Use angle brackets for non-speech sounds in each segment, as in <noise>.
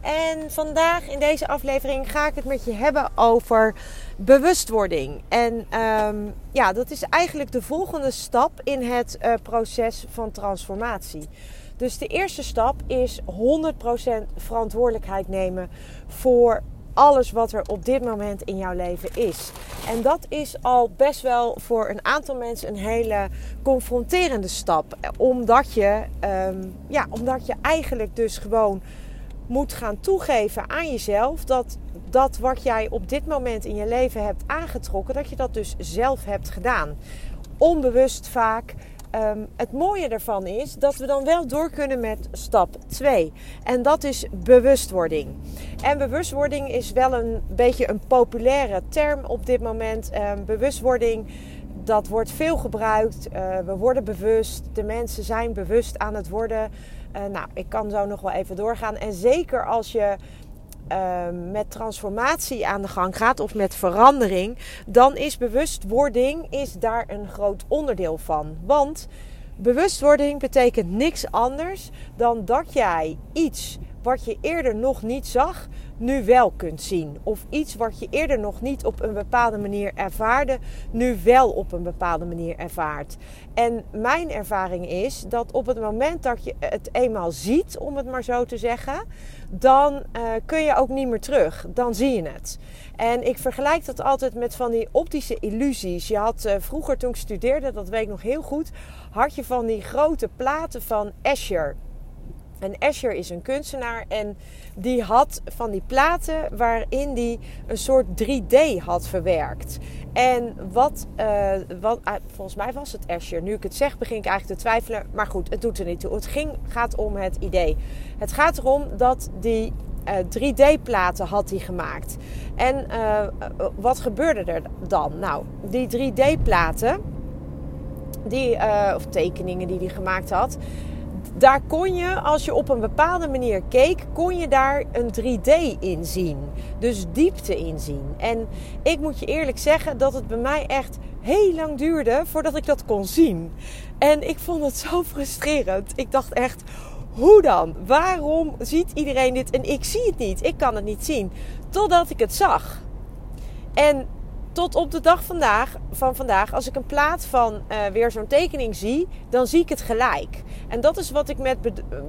En vandaag in deze aflevering ga ik het met je hebben over bewustwording. En um, ja, dat is eigenlijk de volgende stap in het uh, proces van transformatie. Dus de eerste stap is 100% verantwoordelijkheid nemen voor alles wat er op dit moment in jouw leven is. En dat is al best wel voor een aantal mensen een hele confronterende stap. Omdat je, um, ja, omdat je eigenlijk dus gewoon moet gaan toegeven aan jezelf dat dat wat jij op dit moment in je leven hebt aangetrokken, dat je dat dus zelf hebt gedaan. Onbewust vaak. Um, het mooie ervan is dat we dan wel door kunnen met stap 2. En dat is bewustwording. En bewustwording is wel een beetje een populaire term op dit moment. Um, bewustwording, dat wordt veel gebruikt. Uh, we worden bewust. De mensen zijn bewust aan het worden. Uh, nou, ik kan zo nog wel even doorgaan. En zeker als je uh, met transformatie aan de gang gaat of met verandering, dan is bewustwording is daar een groot onderdeel van. Want bewustwording betekent niks anders dan dat jij iets wat je eerder nog niet zag, nu wel kunt zien. Of iets wat je eerder nog niet op een bepaalde manier ervaarde, nu wel op een bepaalde manier ervaart. En mijn ervaring is dat op het moment dat je het eenmaal ziet, om het maar zo te zeggen, dan uh, kun je ook niet meer terug. Dan zie je het. En ik vergelijk dat altijd met van die optische illusies. Je had uh, vroeger toen ik studeerde, dat weet ik nog heel goed, had je van die grote platen van Escher. En Escher is een kunstenaar en die had van die platen waarin die een soort 3D had verwerkt. En wat, uh, wat uh, volgens mij was het Escher. Nu ik het zeg, begin ik eigenlijk te twijfelen. Maar goed, het doet er niet toe. Het ging, gaat om het idee. Het gaat erom dat die uh, 3D-platen had hij gemaakt. En wat gebeurde er dan? Nou, die 3D-platen, die, of tekeningen die hij gemaakt had daar kon je, als je op een bepaalde manier keek, kon je daar een 3D in zien. Dus diepte in zien. En ik moet je eerlijk zeggen dat het bij mij echt heel lang duurde voordat ik dat kon zien. En ik vond het zo frustrerend. Ik dacht echt, hoe dan? Waarom ziet iedereen dit en ik zie het niet? Ik kan het niet zien. Totdat ik het zag. En tot op de dag vandaag, van vandaag, als ik een plaat van uh, weer zo'n tekening zie, dan zie ik het gelijk. En dat is wat ik, met,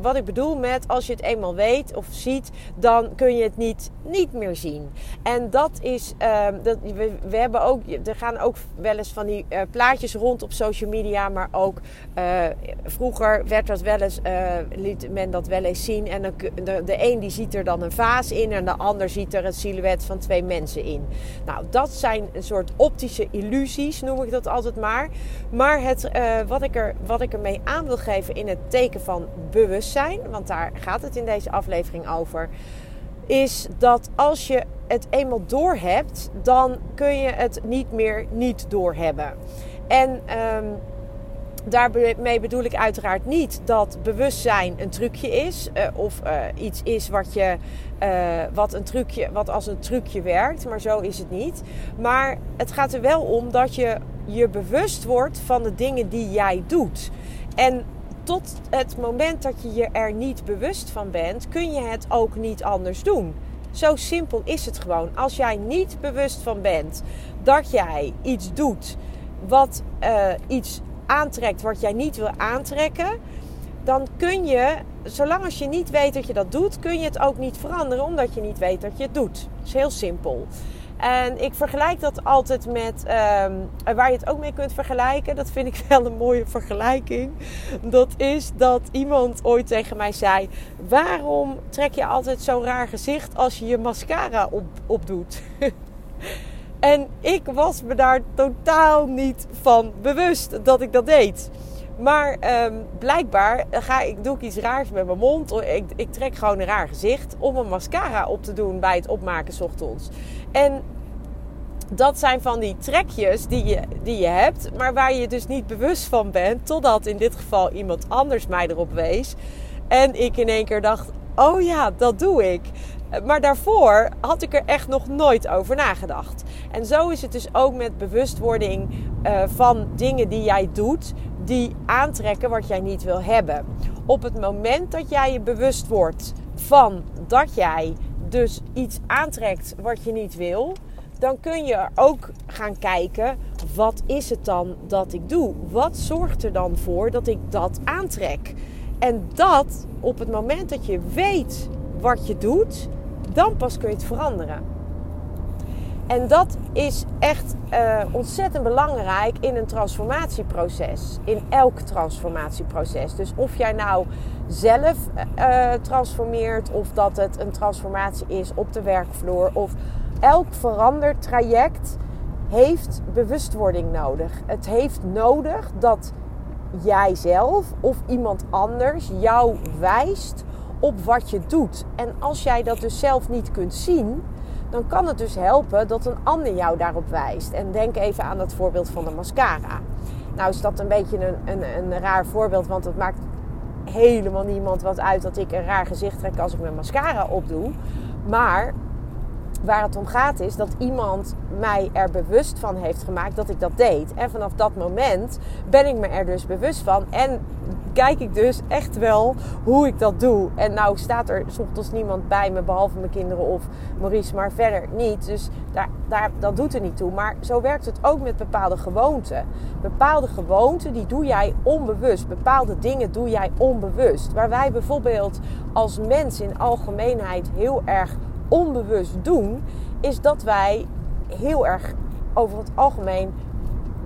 wat ik bedoel met als je het eenmaal weet of ziet, dan kun je het niet, niet meer zien. En dat is, uh, dat, we, we, hebben ook, er gaan ook wel eens van die uh, plaatjes rond op social media, maar ook uh, vroeger werd dat wel eens, liet men dat wel eens zien. En de, de, de een die ziet er dan een vaas in en de ander ziet er het silhouet van twee mensen in. Nou, dat zijn een soort optische illusies, noem ik dat altijd maar. Maar het, wat, ik er, wat ik ermee aan wil geven in het teken van bewustzijn, want daar gaat het in deze aflevering over, is dat als je het eenmaal doorhebt, dan kun je het niet meer niet doorhebben. En um, daarmee bedoel ik uiteraard niet dat bewustzijn een trucje is uh, of uh, iets is wat je uh, wat een trucje wat als een trucje werkt, maar zo is het niet. Maar het gaat er wel om dat je je bewust wordt van de dingen die jij doet. En tot het moment dat je je er niet bewust van bent, kun je het ook niet anders doen. Zo simpel is het gewoon. Als jij niet bewust van bent dat jij iets doet wat uh, iets aantrekt wat jij niet wil aantrekken, dan kun je, zolang als je niet weet dat je dat doet, kun je het ook niet veranderen omdat je niet weet dat je het doet. Dat is heel simpel. En ik vergelijk dat altijd met ehm, waar je het ook mee kunt vergelijken. Dat vind ik <laughs> wel een mooie vergelijking. Dat is dat iemand ooit tegen mij zei: Waarom trek je altijd zo'n raar gezicht als je je mascara op, opdoet? <laughs> en ik was me daar totaal niet van bewust dat ik dat deed. Maar um, blijkbaar ga ik, doe ik iets raars met mijn mond. Ik, ik trek gewoon een raar gezicht om een mascara op te doen bij het opmaken s ochtends. En dat zijn van die trekjes die je, die je hebt, maar waar je dus niet bewust van bent. Totdat in dit geval iemand anders mij erop wees. En ik in één keer dacht: oh ja, dat doe ik. Maar daarvoor had ik er echt nog nooit over nagedacht. En zo is het dus ook met bewustwording uh, van dingen die jij doet, die aantrekken wat jij niet wil hebben. Op het moment dat jij je bewust wordt van dat jij dus iets aantrekt wat je niet wil, dan kun je ook gaan kijken: wat is het dan dat ik doe? Wat zorgt er dan voor dat ik dat aantrek? En dat op het moment dat je weet wat je doet, dan pas kun je het veranderen. En dat is echt uh, ontzettend belangrijk in een transformatieproces. In elk transformatieproces. Dus of jij nou zelf uh, transformeert, of dat het een transformatie is op de werkvloer, of elk veranderd traject heeft bewustwording nodig. Het heeft nodig dat jij zelf of iemand anders jou wijst op wat je doet. En als jij dat dus zelf niet kunt zien, dan kan het dus helpen dat een ander jou daarop wijst. En denk even aan dat voorbeeld van de mascara. Nou is dat een beetje een, een, een raar voorbeeld, want het maakt helemaal niemand wat uit dat ik een raar gezicht trek als ik mijn mascara opdoe. Maar waar het om gaat is dat iemand mij er bewust van heeft gemaakt dat ik dat deed. En vanaf dat moment ben ik me er dus bewust van. En kijk ik dus echt wel hoe ik dat doe. En nou staat er ochtends niemand bij me, behalve mijn kinderen of Maurice, maar verder niet. Dus daar, daar, dat doet er niet toe. Maar zo werkt het ook met bepaalde gewoonten. Bepaalde gewoonten, die doe jij onbewust. Bepaalde dingen doe jij onbewust. Waar wij bijvoorbeeld als mens in algemeenheid heel erg onbewust doen, is dat wij heel erg over het algemeen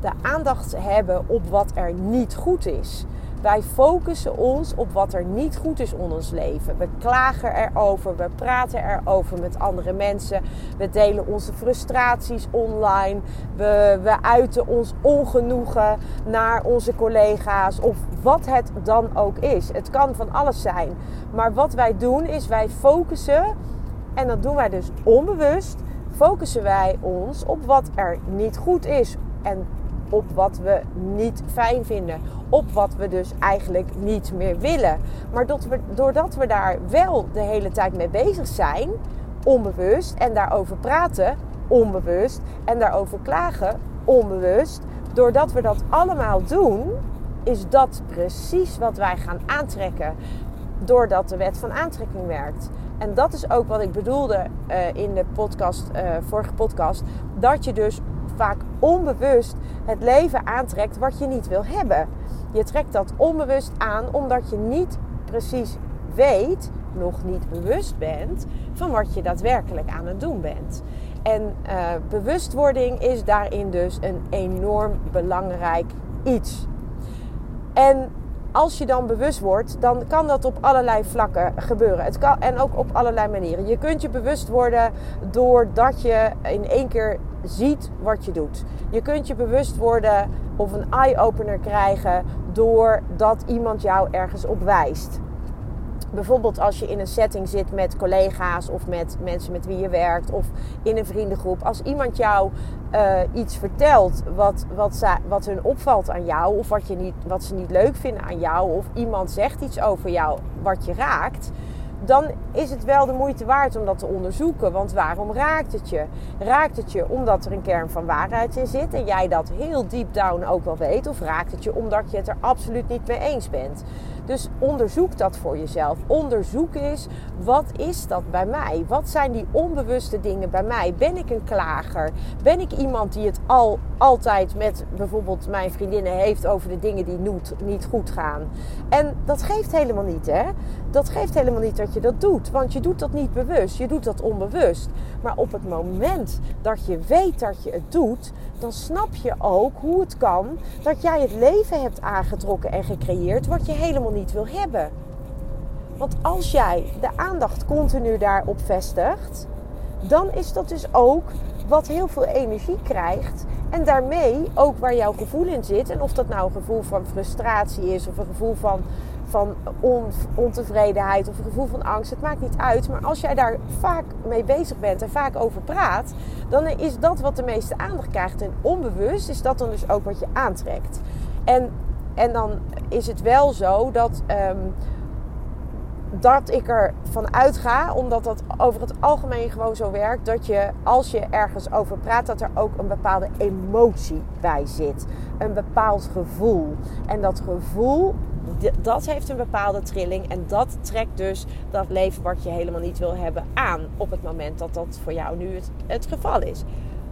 de aandacht hebben op wat er niet goed is. Wij focussen ons op wat er niet goed is in ons leven. We klagen erover, we praten erover met andere mensen. We delen onze frustraties online. We, we uiten ons ongenoegen naar onze collega's of wat het dan ook is. Het kan van alles zijn. Maar wat wij doen is wij focussen en dat doen wij dus onbewust. Focussen wij ons op wat er niet goed is. En op wat we niet fijn vinden. Op wat we dus eigenlijk niet meer willen. Maar doordat we daar wel de hele tijd mee bezig zijn, onbewust, en daarover praten, onbewust, en daarover klagen, onbewust, doordat we dat allemaal doen, is dat precies wat wij gaan aantrekken. Doordat de wet van aantrekking werkt. En dat is ook wat ik bedoelde uh, in de podcast, uh, vorige podcast. Dat je dus vaak onbewust het leven aantrekt wat je niet wil hebben. Je trekt dat onbewust aan omdat je niet precies weet, nog niet bewust bent van wat je daadwerkelijk aan het doen bent. En uh, bewustwording is daarin dus een enorm belangrijk iets. En als je dan bewust wordt, dan kan dat op allerlei vlakken gebeuren. Het kan, en ook op allerlei manieren. Je kunt je bewust worden doordat je in één keer ziet wat je doet. Je kunt je bewust worden of een eye-opener krijgen doordat iemand jou ergens op wijst bijvoorbeeld als je in een setting zit met collega's of met mensen met wie je werkt of in een vriendengroep. Als iemand jou uh, iets vertelt wat, wat, wat hun opvalt aan jou of wat, je niet, wat ze niet leuk vinden aan jou of iemand zegt iets over jou wat je raakt dan is het wel de moeite waard om dat te onderzoeken. Want waarom raakt het je? Raakt het je omdat er een kern van waarheid in zit en jij dat heel deep down ook wel weet? Of raakt het je omdat je het er absoluut niet mee eens bent? Dus onderzoek dat voor jezelf. Onderzoek eens, wat is dat bij mij? Wat zijn die onbewuste dingen bij mij? Ben ik een klager? Ben ik iemand die het al altijd met bijvoorbeeld mijn vriendinnen heeft over de dingen die niet, goed gaan. En dat geeft helemaal niet, hè? Dat geeft helemaal niet dat je dat doet. Want je doet dat niet bewust, je doet dat onbewust. Maar op het moment dat je weet dat je het doet, dan snap je ook hoe het kan dat jij het leven hebt aangetrokken en gecreëerd wat je helemaal niet wil hebben. Want als jij de aandacht continu daarop vestigt, dan is dat dus ook wat heel veel energie krijgt. En daarmee ook waar jouw gevoel in zit. En of dat nou een gevoel van frustratie is of een gevoel van, van ontevredenheid of een gevoel van angst. Het maakt niet uit. Maar als jij daar vaak mee bezig bent en vaak over praat, dan is dat wat de meeste aandacht krijgt. En onbewust is dat dan dus ook wat je aantrekt. En, en dan is het wel zo dat. Ehm, dat ik ervan uitga, omdat dat over het algemeen gewoon zo werkt, dat je als je ergens over praat, dat er ook een bepaalde emotie bij zit. Een bepaald gevoel. En dat gevoel, dat heeft een bepaalde trilling. En dat trekt dus dat leven wat je helemaal niet wil hebben aan op het moment dat dat voor jou nu het, het geval is.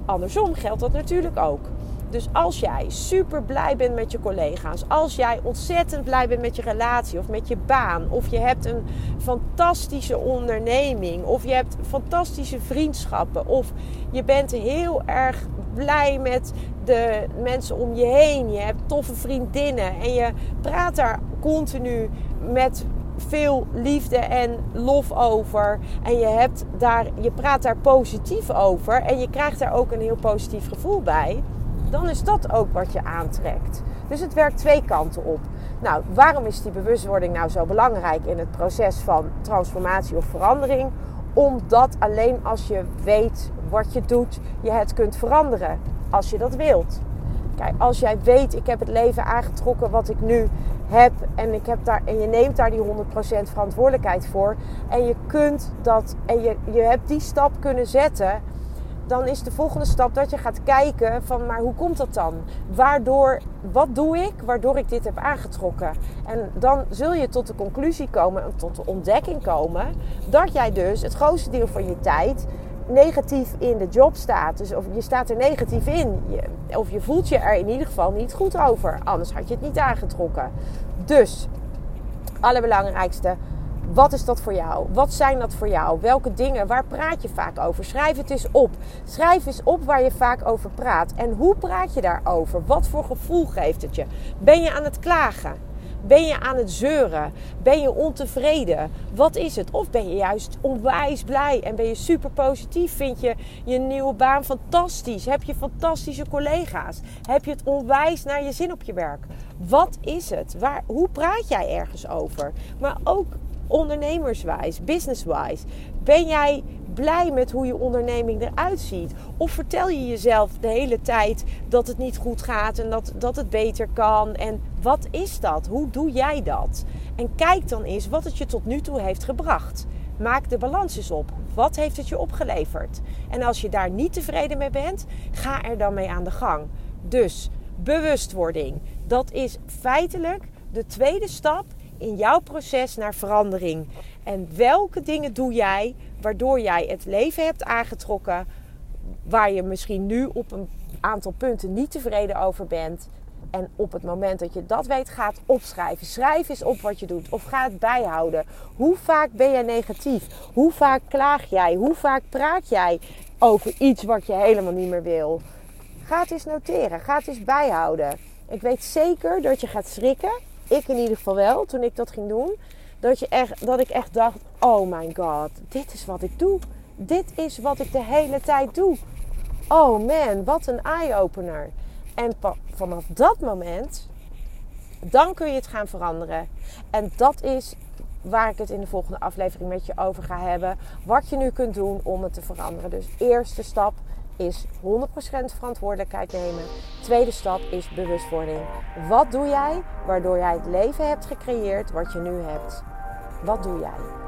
Andersom geldt dat natuurlijk ook. Dus als jij super blij bent met je collega's, als jij ontzettend blij bent met je relatie of met je baan, of je hebt een fantastische onderneming, of je hebt fantastische vriendschappen, of je bent heel erg blij met de mensen om je heen, je hebt toffe vriendinnen en je praat daar continu met veel liefde en lof over. En je, hebt daar, je praat daar positief over. En je krijgt daar ook een heel positief gevoel bij dan is dat ook wat je aantrekt. Dus het werkt twee kanten op. Nou, waarom is die bewustwording nou zo belangrijk in het proces van transformatie of verandering? Omdat alleen als je weet wat je doet, je het kunt veranderen. Als je dat wilt. Kijk, als jij weet, ik heb het leven aangetrokken wat ik nu heb en, ik heb daar, en je neemt daar die 100% verantwoordelijkheid voor en je kunt dat en je, je hebt die stap kunnen zetten dan is de volgende stap dat je gaat kijken van maar hoe komt dat dan? Waardoor, wat doe ik waardoor ik dit heb aangetrokken? En dan zul je tot de conclusie komen, tot de ontdekking komen, dat jij dus het grootste deel van je tijd negatief in de job staat. Dus of je staat er negatief in. of je voelt je er in ieder geval niet goed over. Anders had je het niet aangetrokken. Dus, allerbelangrijkste, wat is dat voor jou? Wat zijn dat voor jou? Welke dingen? Waar praat je vaak over? Schrijf het eens op. Schrijf eens op waar je vaak over praat. En hoe praat je daarover? Wat voor gevoel geeft het je? Ben je aan het klagen? Ben je aan het zeuren? Ben je ontevreden? Wat is het? Of ben je juist onwijs blij en ben je super positief? Vind je je nieuwe baan fantastisch? Heb je fantastische collega's? Heb je het onwijs naar je zin op je werk? Wat is het? Waar, hoe praat jij ergens over? Maar ook ondernemerswijs, businesswijs? Ben jij blij met hoe je onderneming eruit ziet? Of vertel je jezelf de hele tijd dat het niet goed gaat en dat, dat het beter kan? En wat is dat? Hoe doe jij dat? En kijk dan eens wat het je tot nu toe heeft gebracht. Maak de balans eens op. Wat heeft het je opgeleverd? En als je daar niet tevreden mee bent, ga er dan mee aan de gang. Dus bewustwording. Dat is feitelijk de tweede stap in jouw proces naar verandering. En welke dingen doe jij waardoor jij het leven hebt aangetrokken waar je misschien nu op een aantal punten niet tevreden over bent. En op het moment dat je dat weet, gaat opschrijven. Schrijf eens op wat je doet of ga het bijhouden. Hoe vaak ben jij negatief? Hoe vaak klaag jij? Hoe vaak praat jij over iets wat je helemaal niet meer wil? Ga het eens noteren. Ga het eens bijhouden. Ik weet zeker dat je gaat schrikken ik in ieder geval wel, toen ik dat ging doen, dat, je echt, dat ik echt dacht: oh my god, dit is wat ik doe. Dit is wat ik de hele tijd doe. Oh man, wat een eye-opener. En vanaf dat moment, dan kun je het gaan veranderen. En dat is waar ik het in de volgende aflevering met je over ga hebben. Wat je nu kunt doen om het te veranderen. Dus eerste stap, is 100% verantwoordelijkheid nemen. Tweede stap is bewustwording. Wat doe jij waardoor jij het leven hebt gecreëerd wat je nu hebt? Wat doe jij?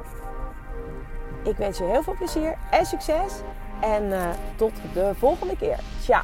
Ik wens je heel veel plezier en succes. En uh, tot de volgende keer. Ciao.